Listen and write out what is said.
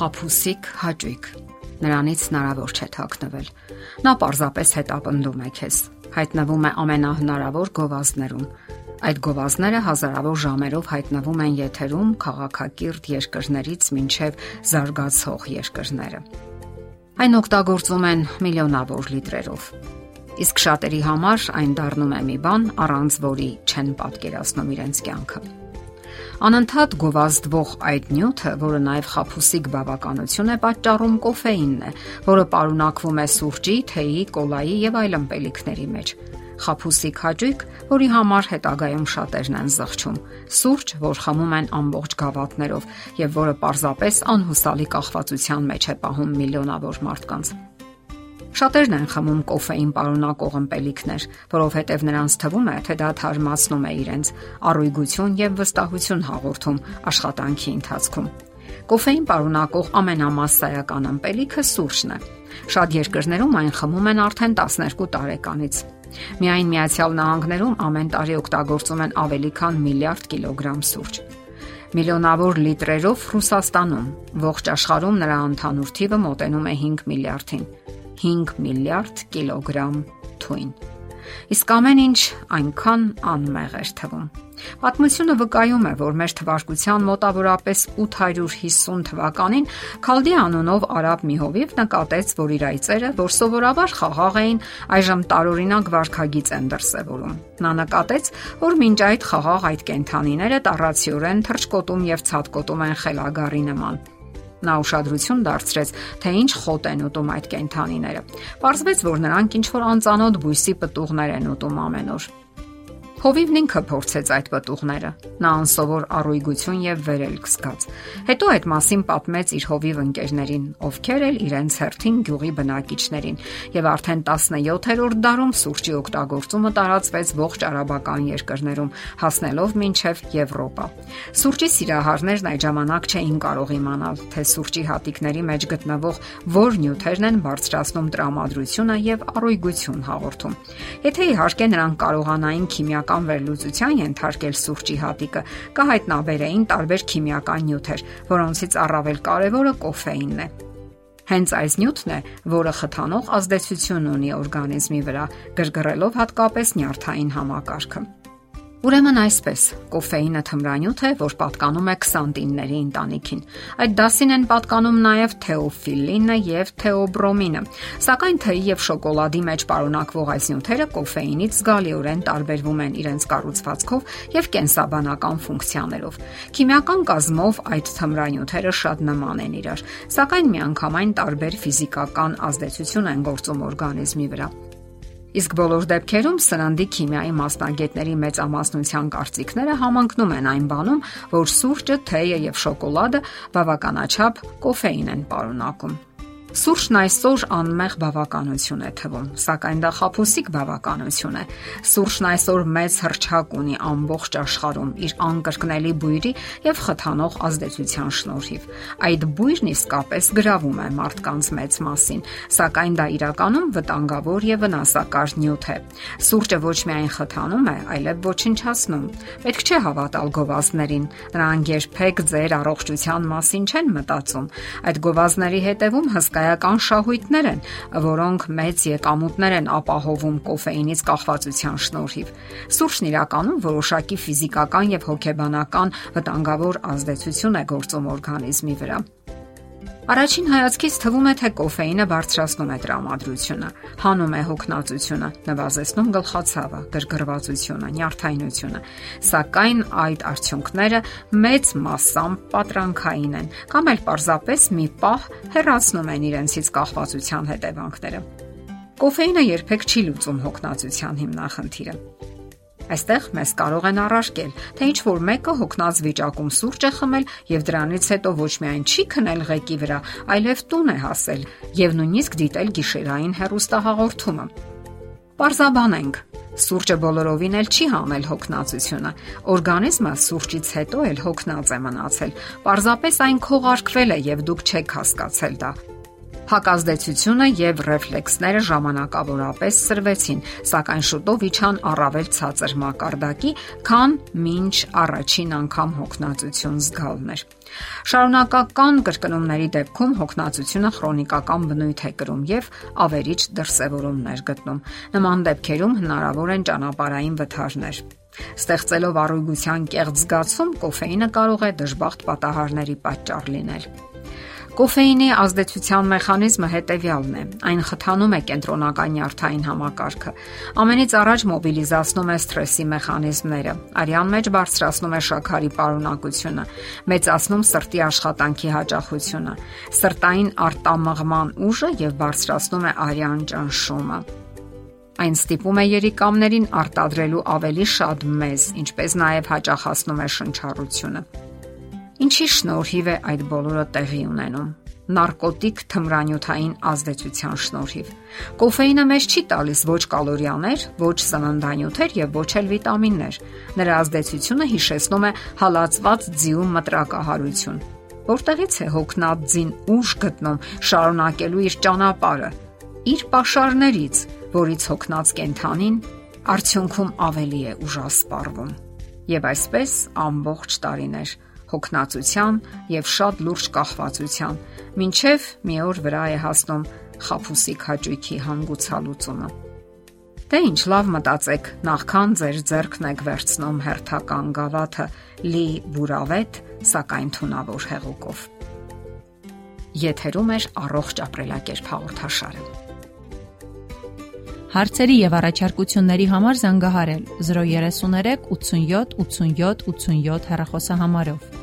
խափուսիկ հաճույք։ Նրանից հնարավոր չէ թաքնվել։ Նա պարզապես հետապնդում է քեզ։ Հայտնվում է ամենահնարավոր գովազդներում։ Այդ գովազդները հազարավոր ժամերով հայտնվում են եթերում քաղաքակիրթ երկրներից մինչև զարգացող երկրները։ Այն օգտագործում են միլիոնավոր լիտրերով։ Իսկ շատերի համար այն դառնում է մի բան, առանց որի չեն պատկերացնում իրենց կյանքը։ Անընդհատ գովազդվող այդ նյութը, որը նաև խափուսիկ բավականություն է պատճառում կոֆեինն է, որը պարունակվում է սուրճի, թեյի, կոլայի եւ այլ ըմպելիքների մեջ։ Խափուսիկ հաճույք, որի համար հետագայում շատերն են զղջում։ Սուրճ, որ խմում են ամբողջ գավաթներով եւ որը պարզապես անհուսալի կախվածության մեջ է պահում միլիոնավոր մարդկանց։ Շատերն են խմում կոֆեին պարունակող ըմպելիքներ, որովհետև նրանց թվում է, թե դա թարմացնում է իրենց առույգություն եւ վստահություն հաղորդում աշխատանքի ընթացքում։ Կոֆեին պարունակող ամենամասսայական ըմպելիքը սուրճն է։ Շատ երկրներում այն խմում են արդեն 12 տարեկանից։ Միայն Միացյալ Նահանգներում ամեն տարի օգտագործում են ավելի քան միլիարդ կիլոգրամ սուրճ միլիոնավոր լիտրերով Ռուսաստանում, ողջ աշխարհում նրա ընդհանուր թիվը մոտենում է 5 միլիարդին։ 5 միլիարդ կիլոգրամ թույն։ Իսկ ամեն ինչ այնքան անմեղ էր թվում։ Պատմությունը վկայում է, որ մեր թվարկության մոտավորապես 850 թվականին Քալդի անունով արաբ մի հովիվ նկատեց, որ իր այծերը, որ սովորաբար խաղաղ էին, այժմ տարօրինակ վարքագիծ են դրսևորում։ Նա նկատեց, որ մինչ այդ խաղաղ այդ կենթանիները տառացիորեն թրջկոտում եւ ցածկոտում են խելագարի նման Նա ուշադրություն դարձրեց, թե ինչ խոտ են ուտում այդ կենթանիները։ Պարզվեց, որ նրանք ինչ որ անծանոթ բույսի պտուղներ են ուտում ամեն օր։ Հովիվն ինքը փորձեց այդ պատուղները։ Նա անսովոր առույգություն եւ վերելք զգաց։ Հետո այդ մասին պատմեց իր հովիվ ընկերներին, ովքեր էլ իրենց հերթին գյուղի բնակիչներին, եւ արդեն 17-րդ դարում սուրճի օգտագործումը տարածվեց ողջ արաբական երկրներում, հասնելով մինչև Եվրոպա։ Սուրճի սիրահարներն այդ ժամանակ չէին կարող իմանալ, թե սուրճի հատիկների մեջ գտնվող որ նյութերն են բարձրացնում տրամադրությունը եւ առույգություն հաղորդում։ Եթե իհարկե նրանք կարողանային քիմիական քիմիական վերլուծության ենթարկել սուրճի հատիկը, կհայտնաբերեին տարբեր քիմիական նյութեր, որոնցից առավել կարևորը կոֆեինն է։ Հենց այս նյութն է, որը խթանող ազդեցություն ունի օրգանիզմի վրա, գրգռելով հատկապես նյարդային համակարգը։ Ուրեմն այսպես, կոֆեինը թմրանյութ է, որ պատկանում է քսանտինների ընտանիքին։ Այդ դասին են պատկանում նաև թեոֆիլինը եւ թեոբրոմինը։ Սակայն թեյի եւ շոկոլադի մեջ պարունակվող այս նյութերը կոֆեինից զգալիորեն տարբերվում են իրենց կառուցվածքով եւ կենսաբանական ֆունկցիաներով։ Քիմիական կազմով այդ թմրանյութերը շատ նման են իրար, սակայն միանգամայն տարբեր ֆիզիկական ազդեցություն են գործում օրգանիզմի վրա։ Իսկ բոլոր դեպքերում սննդի քիմիայի մասնագետների մեծամասնության կարծիքները համընկնում են այն բանում, որ սուրճը, թեյը եւ շոկոլադը բավականաչափ կոֆեին են պարունակում։ Սուրճն այսօր անմեղ բավականություն է թվում, սակայն դա խափուսիկ բավականություն է։ Սուրճն այսօր մեծ հրճակ ունի ամբողջ աշխարհում իր անկրկնելի բույրի եւ խթանող ազդեցության շնորհիվ։ Այդ բույրն իսկապես գրավում է մարդկանց մեծ մասին, սակայն դա իրականում վտանգավոր եւ վնասակար նյութ է։ Սուրճը ոչ միայն խթանում է, այլև ոչնչացնում։ Պետք չէ հավատալ գովազդներին։ Նրանք երբեք ձեր առողջության մասին չեն մտածում։ Այդ գովազդների հետևում հսկա հսկայական շահույթներ են, որոնք մեծ եկամուտներ են ապահովում կոֆեինից կախվածության շնորհիվ։ Սուրճն իրականում որոշակի ֆիզիկական եւ հոգեբանական վտանգավոր ազդեցություն է գործում օրգանիզմի վրա։ Առաջին հայացքից թվում է, թե կոֆեինը բարձրացնում է տրամադրությունը, հանում է հոգնածությունը, նվազեցնում գլխացավը, գրգռվածությունը, նյարդայնությունը, սակայն այդ արդյունքները մեծ massամբ պատրանքային են կամ էլ պարզապես մի պահ հեռացնում են իրենցից կախվածության հետևանքները։ Կոֆեինը երբեք չի լուծում հոգնածության հիմնախնդիրը։ Այստեղ մեզ կարող են առարկել, թե ինչ որ մեկը հոգնած վիճակում սուրճ է խմել եւ դրանից հետո ոչ միայն չի քնել ղեկի վրա, այլև տուն է հասել եւ նույնիսկ դիտել գիշերային հերոստահաղորդումը։ Պարզաբանենք, Սուրճը բոլորովին էլ չի հանել հոգնածությունը։ Օրգանիզմը սուրճից հետո էլ հոգնած է մնացել։ Պարզապես այն քողարկվել է եւ դուք չեք հասկացել դա։ Հակազդեցությունը եւ ռեֆլեքսները ժամանակավորապես սրվեցին, սակայն շուտով իջան առավել ցածր մակարդակի, քան մինչ առաջին անգամ հոգնածություն զգալն էր։ Շարունակական կրկնումների դեպքում հոգնածությունը քրոնիկական բնույթ է կրում եւ ավերիչ դրսևորումներ գտնում։ Նման դեպքերում հնարավոր են ճանապարհային վթարներ։ Ստեղծելով առողջության կեղծ զգացում, կոֆեինը կարող է դժբախտ պատահարների պատճառ լինել։ Կոֆեինի ազդեցության մեխանիզմը հետևյալն է. այն խթանում է կենտրոնական նյարդային համակարգը։ Ամենից առաջ մոբիլիզացնում է սթրեսի մեխանիզմները, արյան մեջ բարձրացնում է շաքարի պարունակությունը, մեծացնում սրտի աշխատանքի հաճախությունը, սրտային արտամղման ուժը եւ բարձրացնում է արյան ճնշումը։ Այն ստիպում է երիկամներին արտադրելու ավելի շատ մեզ, ինչպես նաև հաճախացնում է շնչառությունը։ Ինչի շնորհիվ է այդ բոլորը տեղի ունենում նարկոտիկ թմրանյութային ազդեցության շնորհիվ։ Կոֆեինը մեզ չի տալիս ոչ կալորիաներ, ոչ սննդանյութեր եւ ոչ էլ վիտամիններ։ Նրա ազդեցությունը հիշեցնում է հալածված ձիու մտրակահարություն։ Որտեղից է հոգնած ձին ուժ գտնում շարունակելու իր ճանապարհը։ Իր pašարներից, որից հոգնած կենթանին արդյունքում ավելի է ուժասպառվում։ Եվ այսպես ամբողջ տարիներ հոգնածության եւ շատ լուրջ կախվածության, ինչև մի օր վրա է հասնում խափուսիկ հաճույքի հանգուցալուծումը։ Դե ինչ լավ մտածեք, նախքան ձեր ձեռքն եք վերցնում հերթական գավաթը լի բուրավետ, սակայն թունավոր հեղուկով։ Եթերում է առողջ ապրելակերպ հաղորդաշարը։ Հարցերի եւ առաջարկությունների համար զանգահարել 033 87 87 87 հեռախոսահամարով։